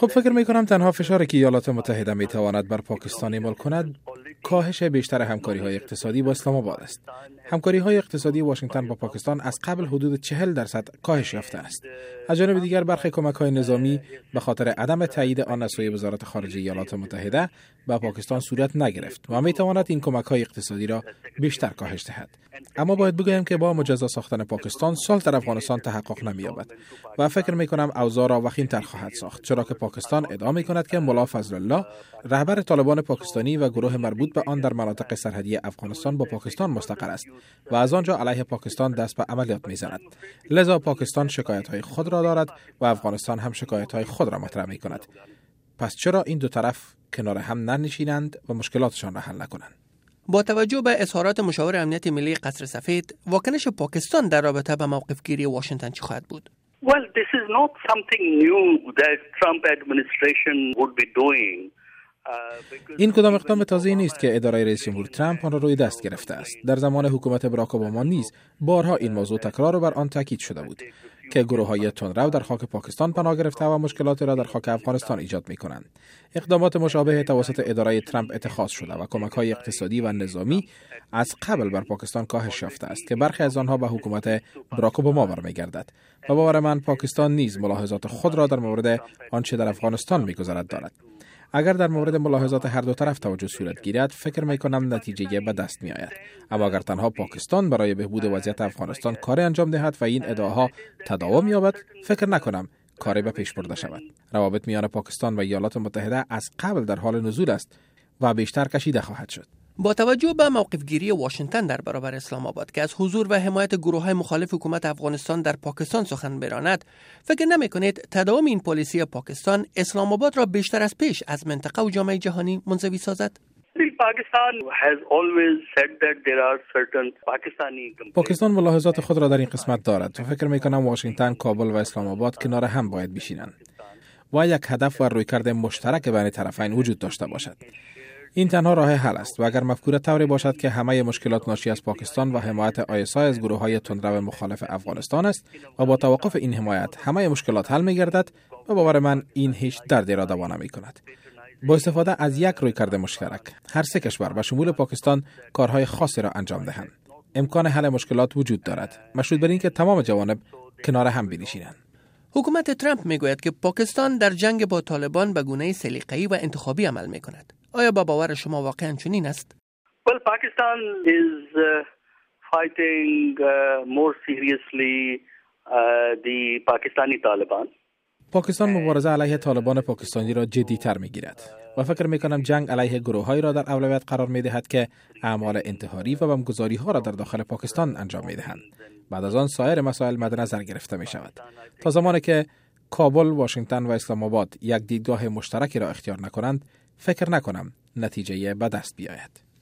خب فکر می کنم تنها فشاری که ایالات متحده می تواند بر پاکستان اعمال کند کاهش بیشتر همکاری های اقتصادی با اسلام آباد است. همکاری های اقتصادی واشنگتن با پاکستان از قبل حدود 40 درصد کاهش یافته است. از جانب دیگر برخی کمک های نظامی به خاطر عدم تایید آن از سوی وزارت خارجه ایالات متحده به پاکستان صورت نگرفت و می تواند این کمک های اقتصادی را بیشتر کاهش دهد. اما باید بگویم که با مجزا ساختن پاکستان سال در افغانستان تحقق نمییابد و فکر می کنم اوضاع را تر خواهد ساخت چرا که پاکستان ادعا می کند که ملا فضل الله رهبر طالبان پاکستانی و گروه مربوط به آن در مناطق سرحدی افغانستان با پاکستان مستقر است و از آنجا علیه پاکستان دست به عملیات می‌زند. لذا پاکستان شکایت های خود را دارد و افغانستان هم شکایت های خود را مطرح می کند پس چرا این دو طرف کنار هم ننشینند و مشکلاتشان را حل نکنند؟ با توجه به اظهارات مشاور امنیت ملی قصر سفید واکنش پاکستان در رابطه به موقف گیری واشنگتن چی خواهد بود؟ Well, this is not something new that Trump administration would be doing. این کدام اقدام تازه نیست که اداره رئیس جمهور ترامپ آن را روی دست گرفته است. در زمان حکومت براک اوباما نیز بارها این موضوع تکرار و بر آن تاکید شده بود که گروه های در خاک پاکستان پناه گرفته و مشکلاتی را در خاک افغانستان ایجاد می کنند. اقدامات مشابه توسط اداره ترامپ اتخاذ شده و کمک های اقتصادی و نظامی از قبل بر پاکستان کاهش یافته است که برخی از آنها به حکومت براک اوباما برمیگردد. و باور من پاکستان نیز ملاحظات خود را در مورد آنچه در افغانستان میگذرد دارد. اگر در مورد ملاحظات هر دو طرف توجه صورت گیرد فکر می کنم نتیجه به دست می آید اما اگر تنها پاکستان برای بهبود وضعیت افغانستان کار انجام دهد و این ادعاها تداوم یابد فکر نکنم کاری به پیش برده شود. روابط میان پاکستان و ایالات متحده از قبل در حال نزول است و بیشتر کشیده خواهد شد. با توجه به موقفگیری واشنگتن در برابر اسلام آباد که از حضور و حمایت گروه های مخالف حکومت افغانستان در پاکستان سخن براند فکر نمی کنید تداوم این پالیسی پاکستان اسلام آباد را بیشتر از پیش از منطقه و جامعه جهانی منزوی سازد؟ پاکستان ملاحظات خود را در این قسمت دارد. و فکر می کنم واشنگتن کابل و اسلام آباد کنار هم باید بشینند و یک هدف و رویکرد مشترک بین طرفین وجود داشته باشد. این تنها راه حل است و اگر مفکوره طوری باشد که همه مشکلات ناشی از پاکستان و حمایت آیسای از گروه های تندرو مخالف افغانستان است و با توقف این حمایت همه مشکلات حل می گردد و باور من این هیچ دردی را دوا نمی کند با استفاده از یک روی کرده مشترک هر سه کشور و شمول پاکستان کارهای خاصی را انجام دهند. امکان حل مشکلات وجود دارد مشروط بر اینکه تمام جوانب کنار هم بنشینند. حکومت ترامپ می‌گوید که پاکستان در جنگ با طالبان به گونه سلیقه‌ای و انتخابی عمل می کند. آیا با باور شما واقعا چنین است؟ Well, Pakistan is uh, fighting uh, more seriously uh, the Pakistani Taliban. پاکستان مبارزه علیه طالبان پاکستانی را جدی تر می گیرد و فکر می کنم جنگ علیه گروه هایی را در اولویت قرار می دهد که اعمال انتحاری و بمگذاری ها را در داخل پاکستان انجام می دهند. بعد از آن سایر مسائل مد نظر گرفته می شود تا زمانی که کابل، واشنگتن و اسلام آباد یک دیدگاه مشترکی را اختیار نکنند فکر نکنم نتیجه به دست بیاید.